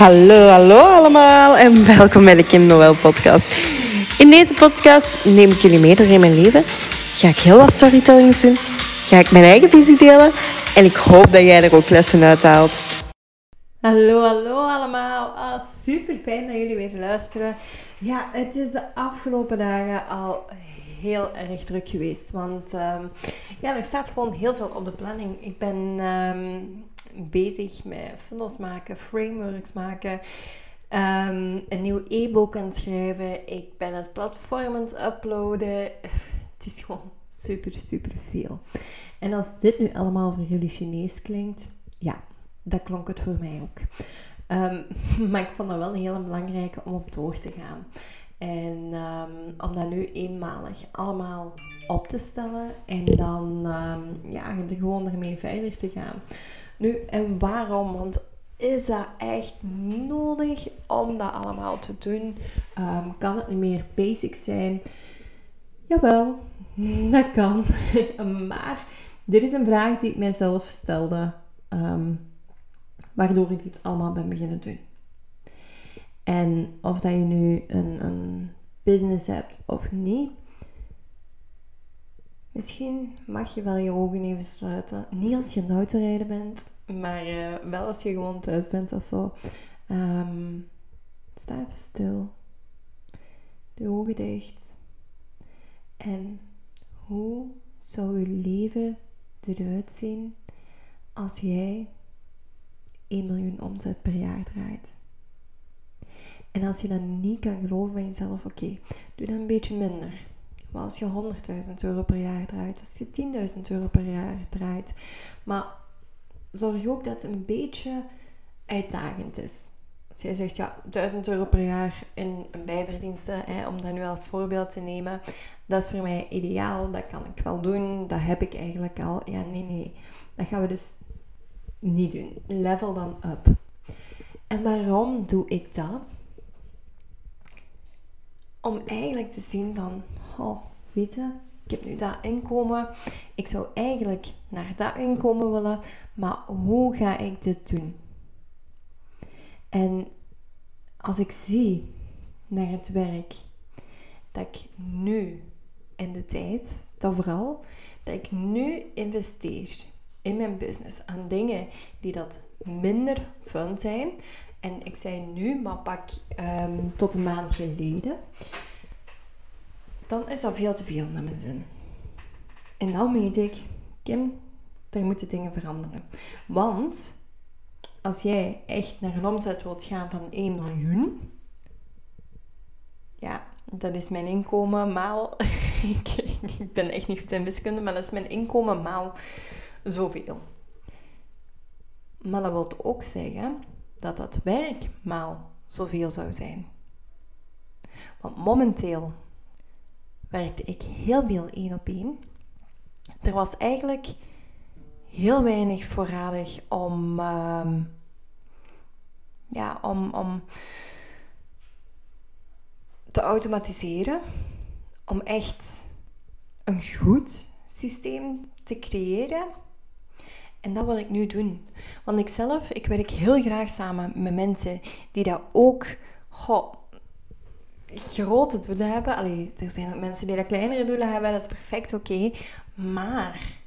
Hallo, hallo allemaal en welkom bij de Kim Noël podcast. In deze podcast neem ik jullie mee door in mijn leven. Ga ik heel wat storytellings doen. Ga ik mijn eigen visie delen. En ik hoop dat jij er ook lessen uit haalt. Hallo, hallo allemaal. Ah, super fijn dat jullie weer luisteren. Ja, het is de afgelopen dagen al heel erg druk geweest. Want ehm, ja, er staat gewoon heel veel op de planning. Ik ben ehm, bezig met funnels maken, frameworks maken. Ehm, een nieuw e-book aan het schrijven. Ik ben het platform aan het uploaden. Het is gewoon super, super veel. En als dit nu allemaal voor jullie Chinees klinkt, ja, dat klonk het voor mij ook. Um, maar ik vond dat wel een hele belangrijke om op door te gaan. En um, om dat nu eenmalig allemaal op te stellen en dan um, ja, er gewoon ermee verder te gaan. Nu, en waarom? Want is dat echt nodig om dat allemaal te doen? Um, kan het niet meer basic zijn? Jawel, dat kan. maar dit is een vraag die ik mijzelf stelde, um, waardoor ik dit allemaal ben beginnen doen. En of dat je nu een, een business hebt of niet, misschien mag je wel je ogen even sluiten. Niet als je aan het autorijden bent, maar uh, wel als je gewoon thuis bent of zo. Um, sta even stil. De ogen dicht. En hoe zou je leven eruit zien als jij 1 miljoen omzet per jaar draait? En als je dan niet kan geloven van jezelf, oké, doe dan een beetje minder. Maar als je 100.000 euro per jaar draait, als je 10.000 euro per jaar draait, maar zorg ook dat het een beetje uitdagend is. Als jij zegt, ja, 1000 euro per jaar in een bijverdienste, hè, om dat nu als voorbeeld te nemen, dat is voor mij ideaal, dat kan ik wel doen, dat heb ik eigenlijk al. Ja, nee, nee, dat gaan we dus niet doen. Level dan up. En waarom doe ik dat? Om eigenlijk te zien van, oh, weet je, ik heb nu dat inkomen. Ik zou eigenlijk naar dat inkomen willen, maar hoe ga ik dit doen? En als ik zie naar het werk dat ik nu in de tijd, dat vooral, dat ik nu investeer in mijn business aan dingen die dat minder fun zijn. En ik zei nu, maar pak um, tot een maand geleden dan is dat veel te veel naar mijn zin. En dan weet ik, Kim, er moeten dingen veranderen. Want als jij echt naar een omzet wilt gaan van 1 miljoen, ja, dat is mijn inkomen maal. ik, ben echt niet goed in wiskunde, maar dat is mijn inkomen maal zoveel. Maar dat wil ook zeggen dat dat werk maal zoveel zou zijn. Want momenteel werkte ik heel veel één op één. Er was eigenlijk heel weinig voorradig om, uh, ja, om, om te automatiseren. Om echt een goed systeem te creëren. En dat wil ik nu doen. Want ik zelf, ik werk heel graag samen met mensen die dat ook grote doelen hebben. Allee, er zijn ook mensen die dat kleinere doelen hebben, dat is perfect oké. Maar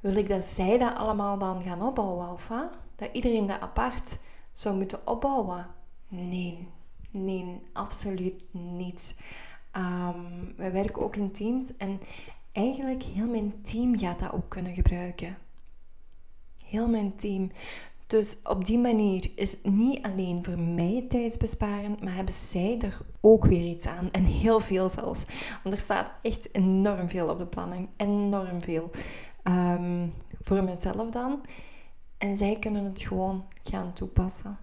wil ik dat zij dat allemaal dan gaan opbouwen? Of? Dat iedereen dat apart zou moeten opbouwen? Nee, nee, absoluut niet. Um, we werken ook in teams en eigenlijk heel mijn team gaat dat ook kunnen gebruiken. Heel mijn team. Dus op die manier is niet alleen voor mij tijdsbesparend, maar hebben zij er ook weer iets aan. En heel veel zelfs. Want er staat echt enorm veel op de planning. Enorm veel. Um, voor mezelf dan. En zij kunnen het gewoon gaan toepassen.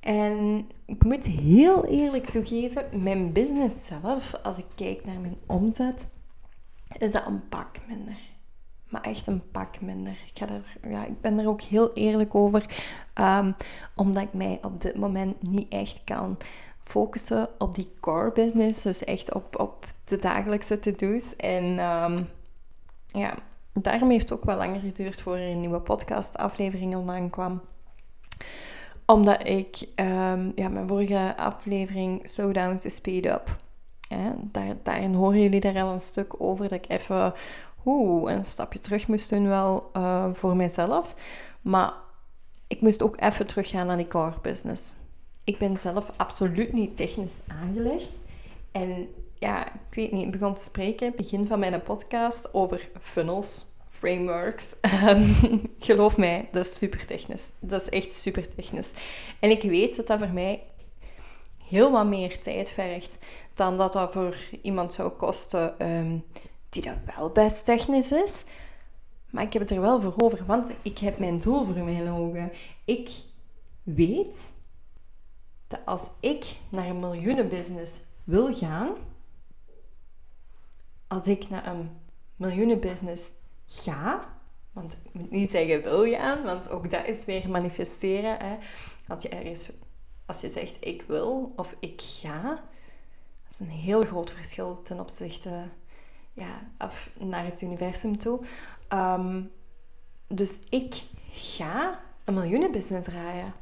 En ik moet heel eerlijk toegeven, mijn business zelf, als ik kijk naar mijn omzet, is dat een pak minder maar echt een pak minder. Ik, ga ja, ik ben er ook heel eerlijk over, um, omdat ik mij op dit moment niet echt kan focussen op die core business, dus echt op, op de dagelijkse to-do's. En um, ja, daarom heeft het ook wel langer geduurd voor een nieuwe podcast aflevering online kwam. Omdat ik um, ja, mijn vorige aflevering Slow Down to Speed Up. daar, daarin horen jullie daar al een stuk over dat ik even een stapje terug moest doen wel uh, voor mijzelf. Maar ik moest ook even teruggaan naar die core business. Ik ben zelf absoluut niet technisch aangelegd. En ja, ik weet niet, ik begon te spreken, begin van mijn podcast, over funnels, frameworks. Ehm, geloof mij, dat is super technisch. Dat is echt super technisch. En ik weet dat dat voor mij heel wat meer tijd vergt dan dat dat voor iemand zou kosten ehm, die dat wel best technisch is. Maar ik heb het er wel voor over, want ik heb mijn doel voor mijn ogen. Ik weet dat als ik naar een miljoenenbusiness wil gaan, als ik naar een miljoenenbusiness ga, want ik moet niet zeggen wil gaan, want ook dat is weer manifesteren. Hè. Als je ergens, als je zegt ik wil of ik ga, dat is een heel groot verschil ten opzichte ja, af naar het universum toe. Ehm, dus ik ga een miljoenenbusiness draaien.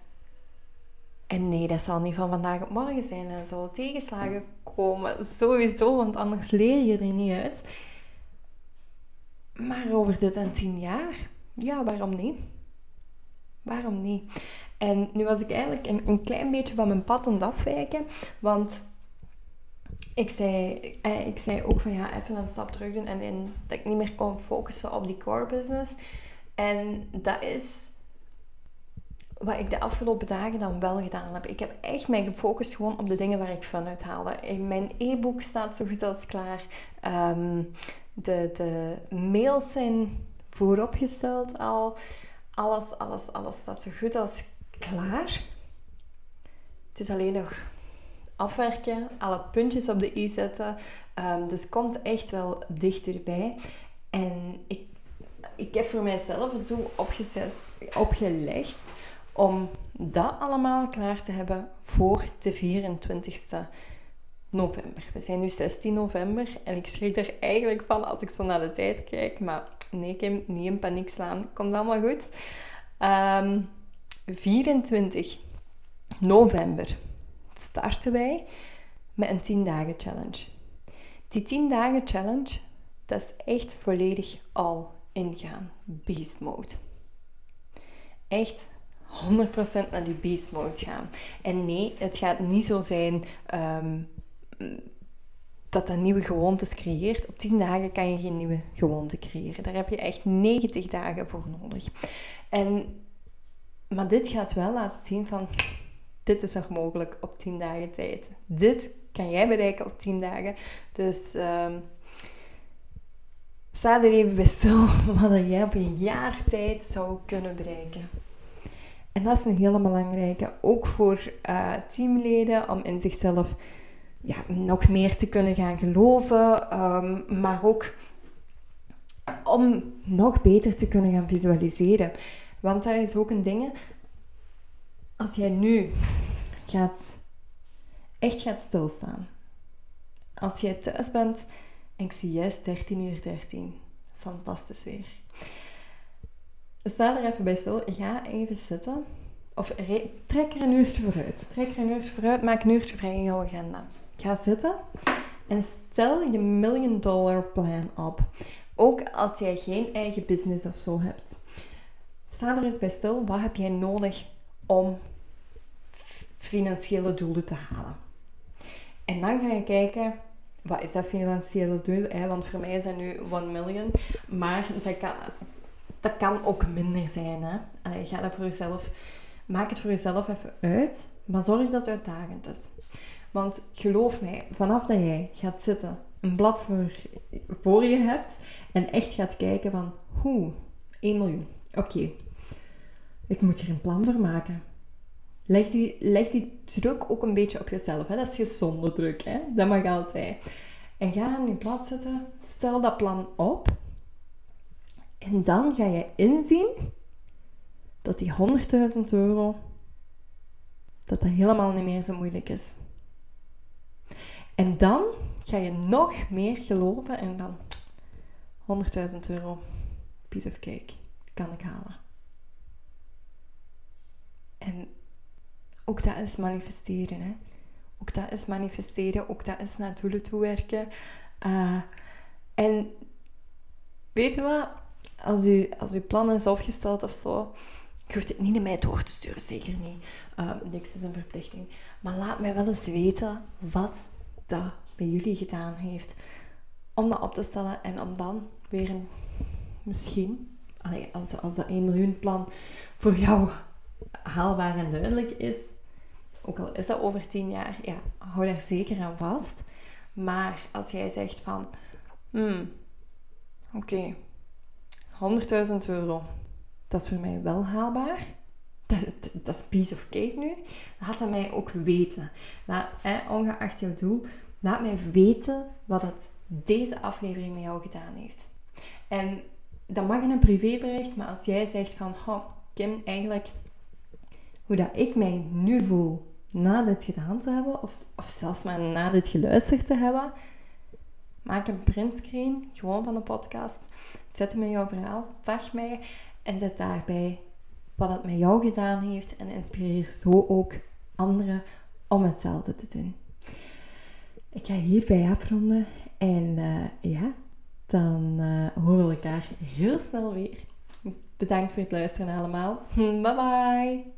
En nee, dat zal niet van vandaag op morgen zijn. Er zullen tegenslagen komen, sowieso, want anders leer je er niet uit. Maar over dit en tien jaar, ja, waarom niet? Waarom niet? En nu was ik eigenlijk een, een klein beetje van mijn pad aan het afwijken, want ik zei, eh, ik zei ook van ja, even een stap terug doen en, dat ik niet meer kon focussen op die core business. En dat is wat ik de afgelopen dagen dan wel gedaan heb. Ik heb echt mij gefocust gewoon op de dingen waar ik fun uit haalde. In mijn e-book staat zo goed als klaar. Ehm, de, de mails zijn vooropgesteld al. Alles, alles, alles staat zo goed als klaar. Het is alleen nog afwerken, alle puntjes op de i zetten. Um, dus komt echt wel dichterbij. En ik, ik heb voor mijzelf het doel opgezet, opgelegd om dat allemaal klaar te hebben voor de 24e november. We zijn nu 16 november en ik schrik er eigenlijk van als ik zo naar de tijd kijk. Maar nee, Kim, niet in paniek slaan. Komt allemaal goed. Um, ehm, 24 november starten wij met een 10 dagen challenge. Die 10 dagen challenge, dat is echt volledig al ingaan. Beast mode. Echt 100% naar die beast mode gaan. En nee, het gaat niet zo zijn ehm, dat dat nieuwe gewoontes creëert. Op 10 dagen kan je geen nieuwe gewoonte creëren. Daar heb je echt 90 dagen voor nodig. En, maar dit gaat wel laten zien van dit is nog mogelijk op 10 dagen tijd. Dit kan jij bereiken op 10 dagen. Dus um, sta er even bij stil wat jij op een jaar tijd zou kunnen bereiken. En dat is een hele belangrijke, ook voor uh, teamleden, om in zichzelf ja, nog meer te kunnen gaan geloven, um, maar ook om nog beter te kunnen gaan visualiseren. Want dat is ook een ding als jij nu gaat, echt gaat stilstaan. Als jij thuis bent en ik zie juist 13 uur 13. Fantastisch weer. Sta er even bij stil. Ga even zitten. Of trek er een uurtje vooruit. Trek er een uurtje vooruit. Maak een uurtje vrij in jouw agenda. Ga zitten en stel je million dollar plan op. Ook als jij geen eigen business of zo hebt. Sta er eens bij stil. Wat heb jij nodig om financiële doelen te halen. En dan ga je kijken, wat is dat financiële doel? Hè? Want voor mij is dat nu 1 miljoen, maar dat kan, dat kan ook minder zijn. Hè? Allee, dat voor jezelf, maak het voor jezelf even uit, maar zorg dat het uitdagend is. Want geloof mij, vanaf dat jij gaat zitten, een blad voor, voor je hebt en echt gaat kijken van, hoe, 1 miljoen, oké, ik moet hier een plan voor maken. Leg die, leg die druk ook een beetje op jezelf. Hè? Dat is gezonde druk. Hè? Dat mag altijd. En ga aan die plaats zetten. Stel dat plan op. En dan ga je inzien dat die 100.000 euro, dat dat helemaal niet meer zo moeilijk is. En dan ga je nog meer geloven en dan 100.000 euro, piece of cake, kan ik halen. En ook dat is manifesteren. Hè? Ook dat is manifesteren, ook dat is naar doelen toewerken. Uh, en weet je wat? Als u, als uw plan is opgesteld of zo, je hoeft het niet naar mij door te sturen, zeker niet. Uh, niks is een verplichting. Maar laat mij wel eens weten wat dat bij jullie gedaan heeft. Om dat op te stellen en om dan weer een, misschien, als, als dat 1 miljoen plan voor jou haalbaar en duidelijk is, ook al is dat over 10 jaar, ja, hou daar zeker aan vast. Maar als jij zegt van, hmm, oké, 100.000 euro, dat is voor mij wel haalbaar. Dat, dat, is piece of cake nu. Laat dat mij ook weten. Laat, ongeacht jouw doel, laat mij weten wat het deze aflevering met jou gedaan heeft. En dat mag in een privébericht, maar als jij zegt van, oh, Kim, eigenlijk hoe dat ik mij nu voel na dit gedaan te hebben, of, of zelfs maar na dit geluisterd te hebben, maak een printscreen, gewoon van de podcast, zet hem in jouw verhaal, tag mij en zet daarbij wat het met jou gedaan heeft en inspireer zo ook anderen om hetzelfde te doen. Ik ga hierbij afronden en uh, ja, dan uh, horen we elkaar heel snel weer. Bedankt voor het luisteren allemaal. Bye bye!